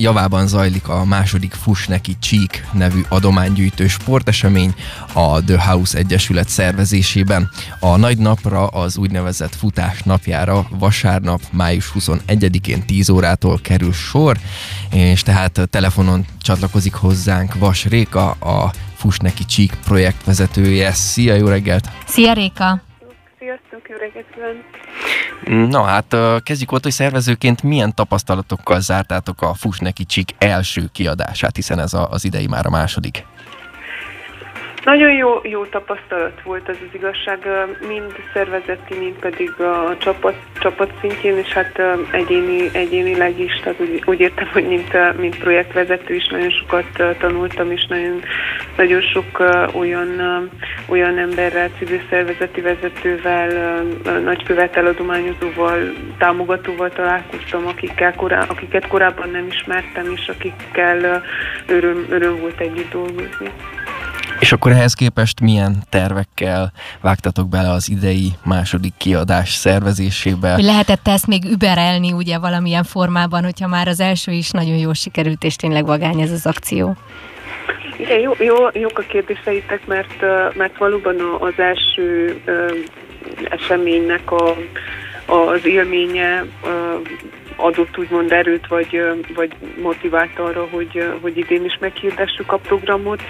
javában zajlik a második Fuss neki Csík nevű adománygyűjtő sportesemény a The House Egyesület szervezésében. A nagy napra az úgynevezett futás napjára vasárnap, május 21-én 10 órától kerül sor, és tehát telefonon csatlakozik hozzánk Vas Réka, a Fuss neki Csík projektvezetője. Szia, jó reggelt! Szia Réka! Na hát kezdjük ott, hogy szervezőként milyen tapasztalatokkal zártátok a Fuss neki Csík első kiadását, hiszen ez az idei már a második. Nagyon jó, jó tapasztalat volt az az igazság, mind szervezeti, mind pedig a csapat, csapat szintjén, és hát egyéni, egyénileg is, tehát úgy, úgy értem, hogy mint, mint projektvezető is nagyon sokat tanultam, és nagyon, nagyon sok olyan, olyan emberrel, civil szervezeti vezetővel, nagykövetel adományozóval, támogatóval találkoztam, akikkel korá, akiket korábban nem ismertem, és akikkel öröm, öröm volt együtt dolgozni. És akkor ehhez képest milyen tervekkel vágtatok bele az idei második kiadás szervezésébe? Lehetett ezt még überelni ugye valamilyen formában, hogyha már az első is nagyon jól sikerült, és tényleg vagány ez az akció? Igen, jó, jó, jók a kérdéseitek, mert, mert valóban az első eseménynek a, az élménye adott úgymond erőt, vagy, vagy motivált arra, hogy, hogy idén is meghirdessük a programot.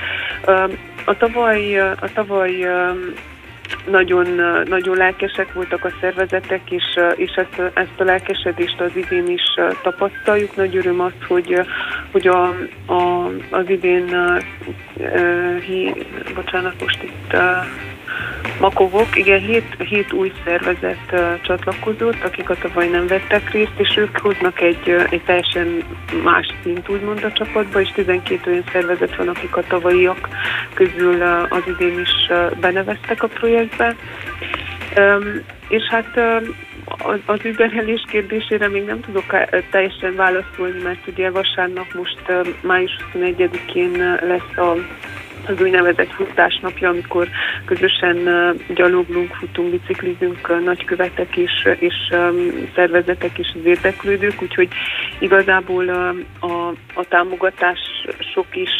A tavaly, a tavaly nagyon, nagyon lelkesek voltak a szervezetek, és, és ezt, ezt a lelkesedést az idén is tapasztaljuk. Nagy öröm az, hogy, hogy a, a, az idén, hi, bocsánat, most itt Makovok, igen, hét, hét új szervezet uh, csatlakozott, akik a tavaly nem vettek részt, és ők hoznak egy, uh, egy teljesen más szint, úgymond a csapatba, és 12 olyan szervezet van, akik a tavalyiak közül uh, az idén is uh, beneveztek a projektbe. Um, és hát um, az, az überelés kérdésére még nem tudok teljesen válaszolni, mert ugye vasárnap most május 21-én lesz a az úgynevezett futásnapja, amikor közösen gyaloglunk, futunk, biciklizünk nagykövetek és, és szervezetek és az érdeklődők, úgyhogy igazából a, a, a támogatások is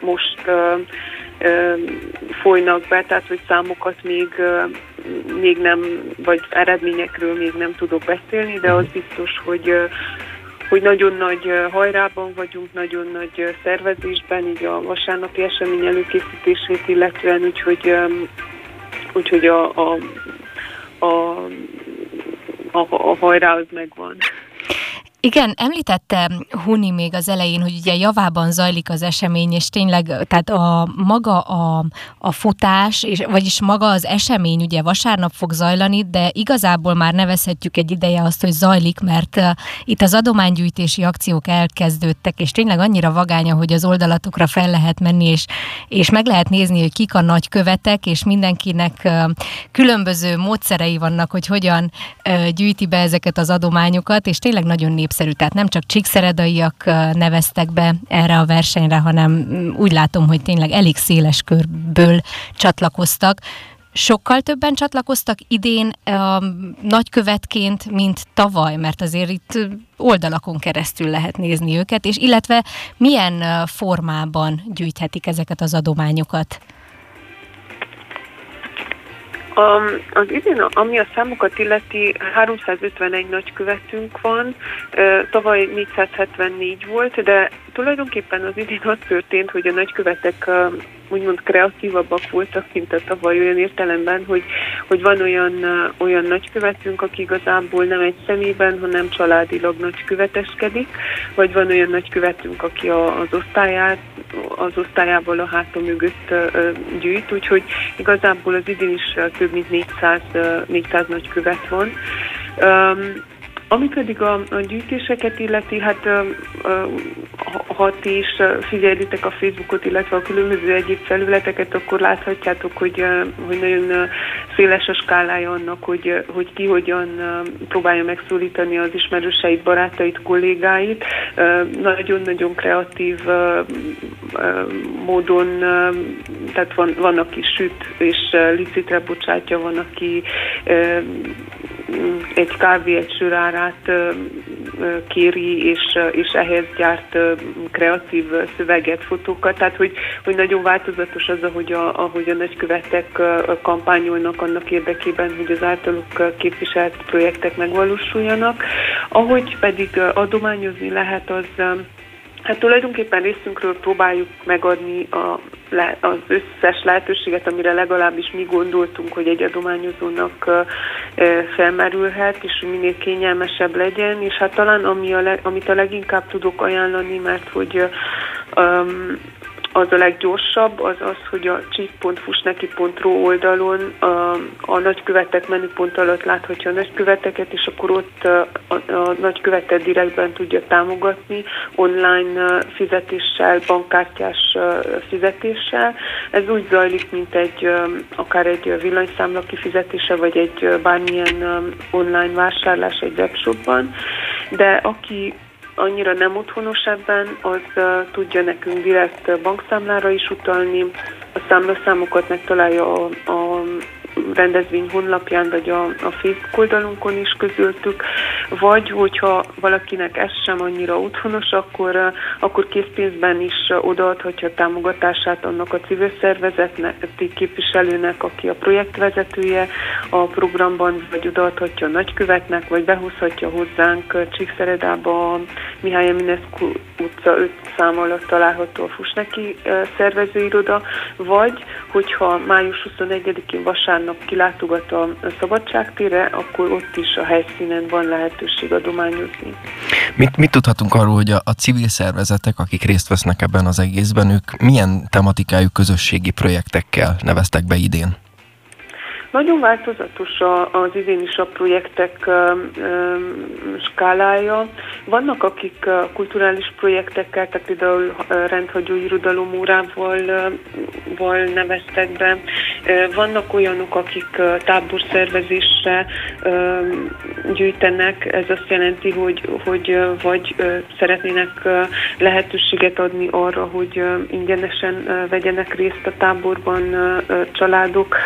most folynak be, tehát hogy számokat még, még nem, vagy eredményekről még nem tudok beszélni, de az biztos, hogy hogy nagyon nagy hajrában vagyunk, nagyon nagy szervezésben, így a vasárnapi esemény előkészítését illetően, úgyhogy, úgyhogy a, a, a, a, a hajrá az megvan. Igen, említette Huni még az elején, hogy ugye javában zajlik az esemény, és tényleg, tehát a maga a, a futás, és, vagyis maga az esemény ugye vasárnap fog zajlani, de igazából már nevezhetjük egy ideje azt, hogy zajlik, mert uh, itt az adománygyűjtési akciók elkezdődtek, és tényleg annyira vagánya, hogy az oldalatokra fel lehet menni, és, és meg lehet nézni, hogy kik a nagykövetek, és mindenkinek uh, különböző módszerei vannak, hogy hogyan uh, gyűjti be ezeket az adományokat, és tényleg nagyon nép népszerű, tehát nem csak csíkszeredaiak neveztek be erre a versenyre, hanem mm, úgy látom, hogy tényleg elég széles körből csatlakoztak. Sokkal többen csatlakoztak idén a nagykövetként, mint tavaly, mert azért itt oldalakon keresztül lehet nézni őket, és illetve milyen formában gyűjthetik ezeket az adományokat? A, az idén, ami a számokat illeti, 351 nagykövetünk van, tavaly 474 volt, de tulajdonképpen az idén az történt, hogy a nagykövetek úgymond kreatívabbak voltak, mint a tavaly olyan értelemben, hogy, hogy van olyan, olyan nagykövetünk, aki igazából nem egy személyben, hanem családilag nagyköveteskedik, vagy van olyan nagykövetünk, aki a, az osztályát, az osztályából a hátam mögött gyűjt, úgyhogy igazából az idén is több mint 400, 400 nagykövet van. Ami pedig a, a gyűjtéseket illeti, hát ha ti is figyelitek a Facebookot, illetve a különböző egyéb felületeket, akkor láthatjátok, hogy, hogy nagyon széles a skálája annak, hogy, hogy ki hogyan próbálja megszólítani az ismerőseit, barátait, kollégáit. Nagyon-nagyon kreatív módon, tehát van, van, aki süt és licitre bocsátja, van, aki egy kávé egy sörárát kéri, és, és ehhez gyárt kreatív szöveget, fotókat, tehát hogy, hogy nagyon változatos az, ahogy a, ahogy a nagykövetek kampányolnak annak érdekében, hogy az általuk képviselt projektek megvalósuljanak. Ahogy pedig adományozni lehet, az Hát tulajdonképpen részünkről próbáljuk megadni a, az összes lehetőséget, amire legalábbis mi gondoltunk, hogy egy adományozónak felmerülhet, és minél kényelmesebb legyen, és hát talán ami a amit a leginkább tudok ajánlani, mert hogy um, az a leggyorsabb, az az, hogy a csík.fusneki.ro oldalon a, a nagykövetek menüpont alatt láthatja a nagyköveteket, és akkor ott a, a, a nagykövetet direktben tudja támogatni online fizetéssel, bankkártyás fizetéssel. Ez úgy zajlik, mint egy akár egy villanyszámla kifizetése, vagy egy bármilyen online vásárlás egy webshopban, de aki annyira nem otthonos ebben, az uh, tudja nekünk direkt bankszámlára is utalni, a számlaszámokat megtalálja a, a rendezvény honlapján, vagy a, a Facebook oldalunkon is közöltük, vagy hogyha valakinek ez sem annyira otthonos, akkor, akkor készpénzben is odaadhatja a támogatását annak a civil szervezetnek, képviselőnek, aki a projektvezetője a programban, vagy odaadhatja a nagykövetnek, vagy behúzhatja hozzánk Csíkszeredába a Mihály Eminescu utca 5 szám alatt található a Fusneki szervezőiroda, vagy hogyha május 21-én vasárnap kilátogat a szabadságtére, akkor ott is a helyszínen van lehetőség adományozni. Mit, mit tudhatunk arról, hogy a, a civil szervezetek, akik részt vesznek ebben az egészben, ők milyen tematikájú közösségi projektekkel neveztek be idén? Nagyon változatos az idén is a projektek skálája. Vannak, akik kulturális projektekkel, tehát például rendhagyó irodalom órával neveztek be. Vannak olyanok, akik táborszervezésre gyűjtenek. Ez azt jelenti, hogy, hogy vagy szeretnének lehetőséget adni arra, hogy ingyenesen vegyenek részt a táborban családok,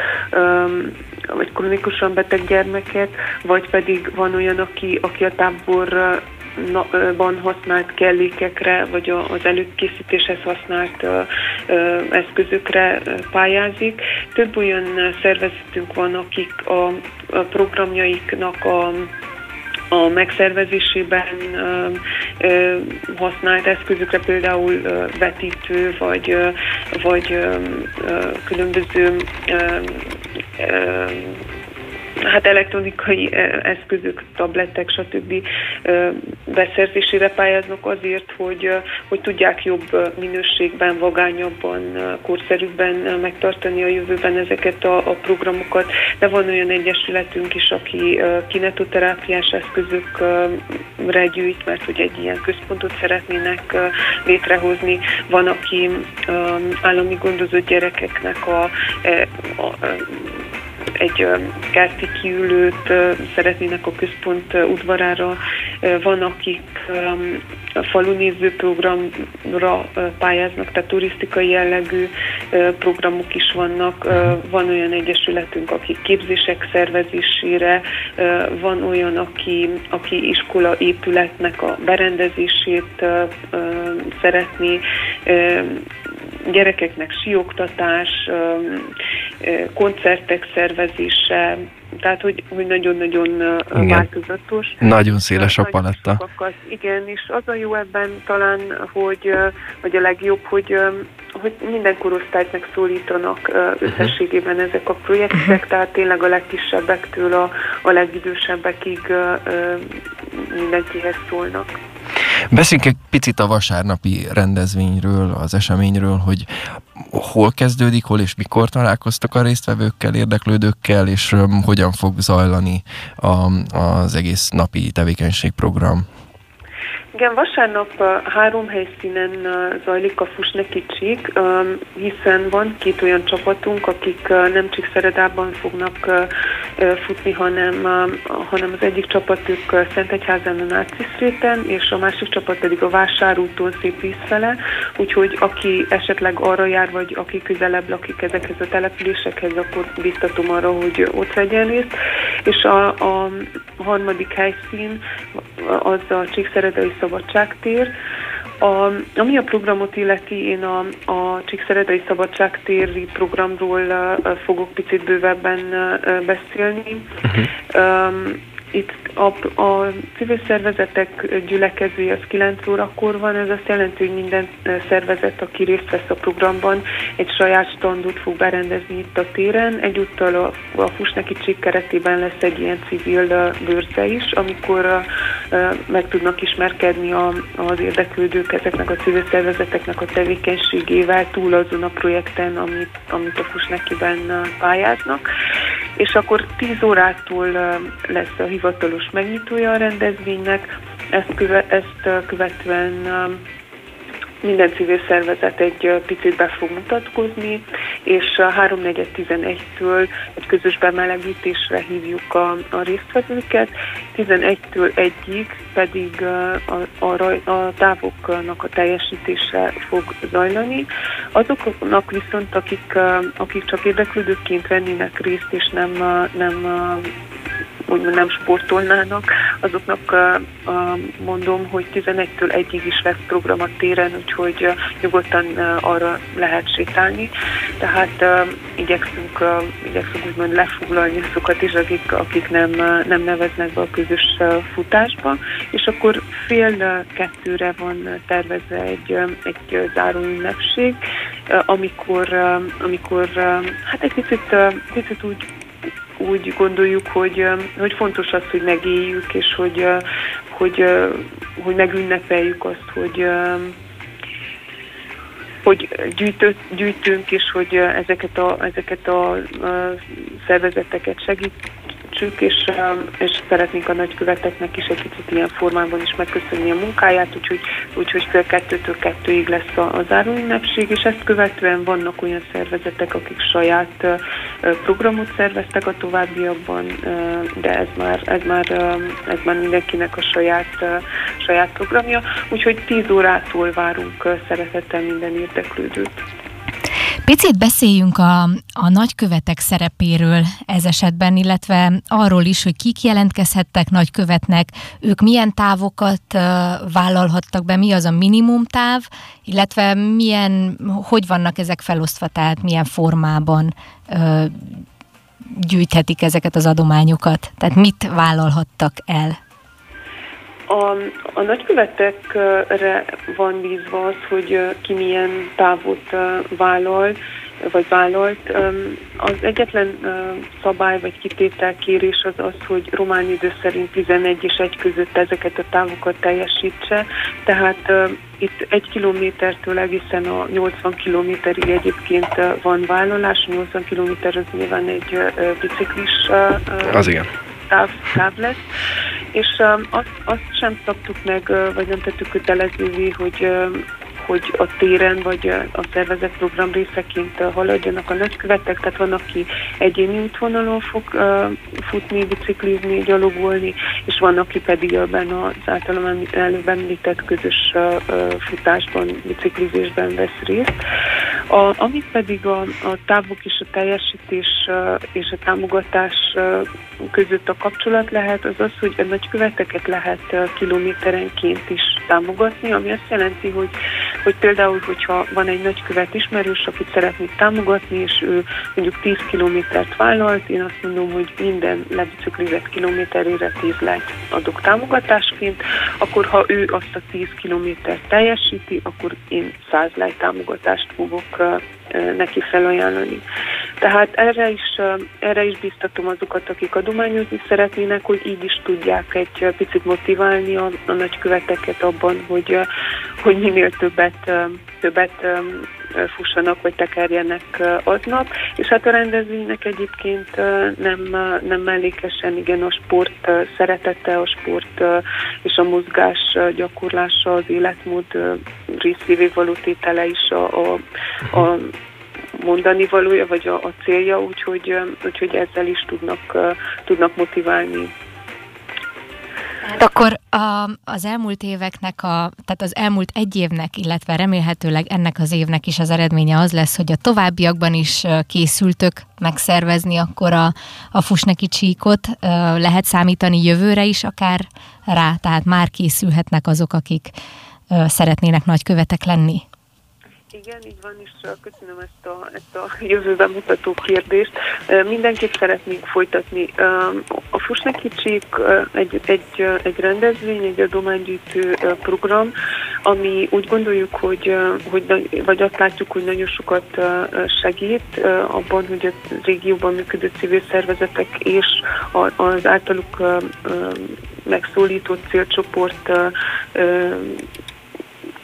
vagy kronikusan beteg gyermeket, vagy pedig van olyan, aki, aki a táborban használt kellékekre, vagy az előkészítéshez használt eszközökre pályázik. Több olyan szervezetünk van, akik a programjaiknak a a megszervezésében ö, ö, használt eszközökre, például ö, vetítő, vagy, ö, vagy ö, ö, különböző ö, ö, hát elektronikai eszközök, tablettek, stb. beszerzésére pályáznak azért, hogy, hogy tudják jobb minőségben, vagányabban, korszerűbben megtartani a jövőben ezeket a, a programokat. De van olyan egyesületünk is, aki kinetoterápiás eszközökre gyűjt, mert hogy egy ilyen központot szeretnének létrehozni. Van, aki állami gondozott gyerekeknek a, a, a egy kerti kiülőt szeretnének a központ udvarára. Van, akik a falunéző programra pályáznak, tehát turisztikai jellegű programok is vannak. Van olyan egyesületünk, aki képzések szervezésére, van olyan, aki, aki iskola épületnek a berendezését szeretné, gyerekeknek sioktatás, koncertek szervezése, tehát hogy, hogy nagyon-nagyon változatos. Nagyon széles a paletta. Sokakat, igen, és az a jó ebben talán, hogy, hogy a legjobb, hogy, hogy minden korosztályt megszólítanak összességében ezek a projektek, uh-huh. tehát tényleg a legkisebbektől a, a legidősebbekig mindenkihez szólnak. Beszéljünk egy picit a vasárnapi rendezvényről, az eseményről, hogy hol kezdődik, hol és mikor találkoztak a résztvevőkkel, érdeklődőkkel, és hogyan fog zajlani a, az egész napi tevékenységprogram. Igen, vasárnap három helyszínen zajlik a Fusneki Csík, hiszen van két olyan csapatunk, akik nem Csíkszeredában fognak futni, hanem, hanem az egyik ők Szentegyházán a Náciszréten, és a másik csapat pedig a Vásárúton szép vízfele úgyhogy aki esetleg arra jár, vagy aki közelebb lakik ezekhez a településekhez, akkor biztatom arra, hogy ott vegyen részt. És a, a harmadik helyszín az a Csíkszeredai Szabadságtér, a, ami a programot illeti, én a, a Csíkszeredai Szabadságtéri programról fogok picit bővebben beszélni. Uh-huh. Um, itt a, a civil szervezetek gyülekezője az 9 órakor van, ez azt jelenti, hogy minden szervezet, aki részt vesz a programban, egy saját standot fog berendezni itt a téren. Egyúttal a, a Fusneki Csík keretében lesz egy ilyen civil bőrze is, amikor meg tudnak ismerkedni a, az érdeklődők ezeknek a civil szervezeteknek a tevékenységével túl azon a projekten, amit, amit a Fusnekiben pályáznak. És akkor 10 órától lesz a hivatalos megnyitója a rendezvénynek, ezt, köve, ezt követően minden civil szervezet egy picit be fog mutatkozni, és 3.4.11-től egy közös bemelegítésre hívjuk a, a résztvevőket, 11-től 1-ig pedig a, a, a távoknak a teljesítése fog zajlani. Azoknak viszont, akik, akik csak érdeklődőként vennének részt, és nem, nem úgymond nem sportolnának, azoknak mondom, hogy 11-től 1-ig is lesz program a téren, úgyhogy nyugodtan arra lehet sétálni. Tehát igyekszünk, igyekszünk úgymond lefoglalni azokat is, akik, akik nem, nem neveznek be a közös futásba, és akkor fél kettőre van tervezve egy, egy záró ünnepség, amikor, amikor hát egy picit, picit úgy úgy gondoljuk, hogy, hogy fontos az, hogy megéljük, és hogy, hogy, hogy megünnepeljük azt, hogy, hogy gyűjtött, gyűjtünk, és hogy ezeket a, ezeket a, szervezeteket segít, segítsük, és, um, és szeretnénk a nagyköveteknek is egy kicsit ilyen formában is megköszönni a munkáját, úgyhogy, úgyhogy fél kettőtől kettőig lesz a, a záróünnepség, és ezt követően vannak olyan szervezetek, akik saját programot szerveztek a továbbiakban, de ez már, ez már, ez már mindenkinek a saját, saját programja, úgyhogy 10 órától várunk szeretettel minden érdeklődőt. Picit beszéljünk a, a nagykövetek szerepéről ez esetben, illetve arról is, hogy kik jelentkezhettek nagykövetnek, ők milyen távokat vállalhattak be, mi az a minimumtáv, illetve milyen, hogy vannak ezek felosztva, tehát milyen formában gyűjthetik ezeket az adományokat, tehát mit vállalhattak el? A, a nagykövetekre van bízva az, hogy ki milyen távot vállal, vagy vállalt. Az egyetlen szabály vagy kitételkérés az az, hogy román idő szerint 11 és 1 között ezeket a távokat teljesítse, tehát itt egy kilométertől egészen a 80 kilométerig egyébként van vállalás, 80 kilométer az nyilván egy biciklis. Táv, táv lesz és azt, azt sem szabtuk meg, vagy nem tettük kötelezővé, hogy hogy a téren vagy a szervezet program részeként haladjanak a nagykövetek, tehát van, aki egyéni útvonalon fog futni, biciklizni, gyalogolni, és van, aki pedig ebben az általam előbb említett közös futásban, biciklizésben vesz részt. A, amit pedig a, a távok és a teljesítés és a támogatás között a kapcsolat lehet, az az, hogy a nagyköveteket lehet kilométerenként is támogatni, ami azt jelenti, hogy hogy például, hogyha van egy nagykövet ismerős, akit szeretnék támogatni, és ő mondjuk 10 kilométert vállalt, én azt mondom, hogy minden lebiciklizett kilométerére 10 lejt adok támogatásként, akkor ha ő azt a 10 kilométert teljesíti, akkor én 100 lejt támogatást fogok neki felajánlani. Tehát erre is, erre is biztatom azokat, akik adományozni szeretnének, hogy így is tudják egy picit motiválni a, a nagyköveteket abban, hogy, hogy minél többet, többet fussanak, vagy tekerjenek aznap, és hát a rendezvénynek egyébként nem, nem mellékesen, igen, a sport szeretete, a sport és a mozgás gyakorlása, az életmód részvévé való tétele is a, a, a mondani valója, vagy a, a célja, úgyhogy, úgyhogy ezzel is tudnak, tudnak motiválni Hát akkor a, az elmúlt éveknek, a, tehát az elmúlt egy évnek, illetve remélhetőleg ennek az évnek is az eredménye az lesz, hogy a továbbiakban is készültök megszervezni akkor a, a Fusneki csíkot. Lehet számítani jövőre is akár rá, tehát már készülhetnek azok, akik szeretnének nagykövetek lenni. Igen, így van, és köszönöm ezt a, ezt a jövőben mutató kérdést. Mindenképp szeretnénk folytatni. A Fusneki Csík egy, egy, egy rendezvény, egy adománygyűjtő program, ami úgy gondoljuk, hogy, hogy vagy azt látjuk, hogy nagyon sokat segít abban, hogy a régióban működő civil szervezetek és az általuk megszólított célcsoport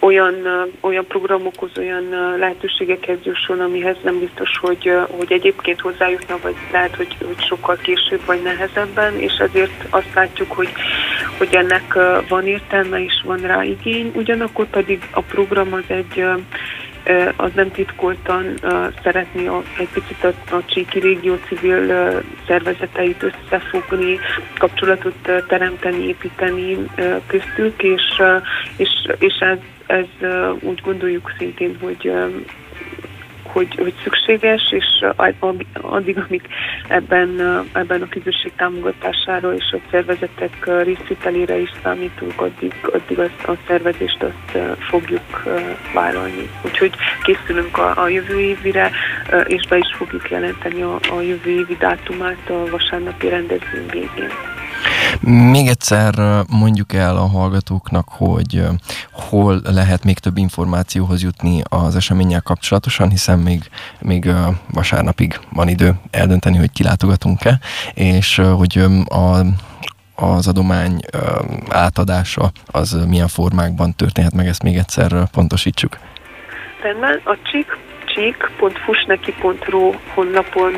olyan, olyan programokhoz, olyan lehetőségekhez jusson, amihez nem biztos, hogy, hogy egyébként hozzájutna, vagy lehet, hogy, hogy sokkal később, vagy nehezebben, és ezért azt látjuk, hogy, hogy ennek van értelme, és van rá igény, ugyanakkor pedig a program az egy az nem titkoltan szeretné egy picit a, a Csíki régió civil szervezeteit összefogni, kapcsolatot teremteni, építeni köztük, és, és, és ez, ez úgy gondoljuk szintén, hogy hogy, hogy szükséges, és addig, amíg ebben, ebben a közösség támogatására és a szervezetek részvételére is számítunk, addig, addig az, a szervezést azt fogjuk vállalni. Úgyhogy készülünk a, a jövő évire, és be is fogjuk jelenteni a, a jövő évi dátumát a vasárnapi rendezvény végén. Még egyszer mondjuk el a hallgatóknak, hogy hol lehet még több információhoz jutni az eseménnyel kapcsolatosan, hiszen még, még vasárnapig van idő eldönteni, hogy kilátogatunk-e, és hogy a az adomány átadása az milyen formákban történhet meg, ezt még egyszer pontosítsuk. Rendben, a csík csík.fusneki.ru honlapon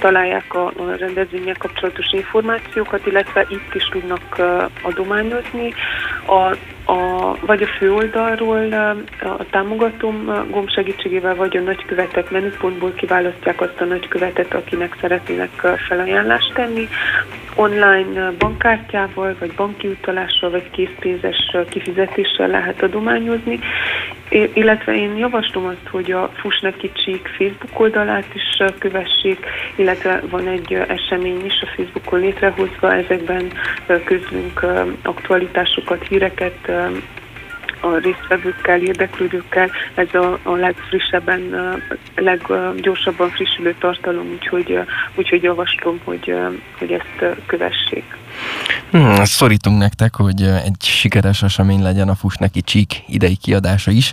találják a, rendezvényel kapcsolatos információkat, illetve itt is tudnak adományozni. A, a, vagy a főoldalról a támogatom gomb segítségével, vagy a nagykövetek menüpontból kiválasztják azt a nagykövetet, akinek szeretnének felajánlást tenni. Online bankkártyával, vagy banki utalással, vagy készpénzes kifizetéssel lehet adományozni, illetve én javaslom azt, hogy a Fusneki Csík Facebook oldalát is kövessék, illetve van egy esemény is a Facebookon létrehozva, ezekben közlünk aktualitásokat, híreket, a résztvevőkkel, érdeklődőkkel. Ez a, a legfrissebben, leggyorsabban frissülő tartalom, úgyhogy, úgyhogy javaslom, hogy, hogy ezt kövessék. Hmm, szorítunk nektek, hogy egy sikeres esemény legyen a Fuss neki Csík idei kiadása is.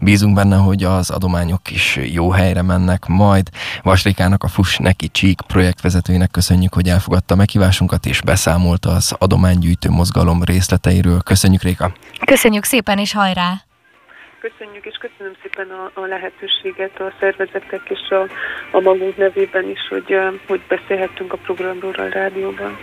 Bízunk benne, hogy az adományok is jó helyre mennek majd. Vasrikának a Fuss neki Csík projektvezetőjének köszönjük, hogy elfogadta meghívásunkat és beszámolt az adománygyűjtő mozgalom részleteiről. Köszönjük, Réka! Köszönjük szépen és hajrá! Köszönjük, és köszönöm szépen a, a lehetőséget a szervezetek és a, a magunk nevében is, hogy, hogy beszélhettünk a programról a rádióban.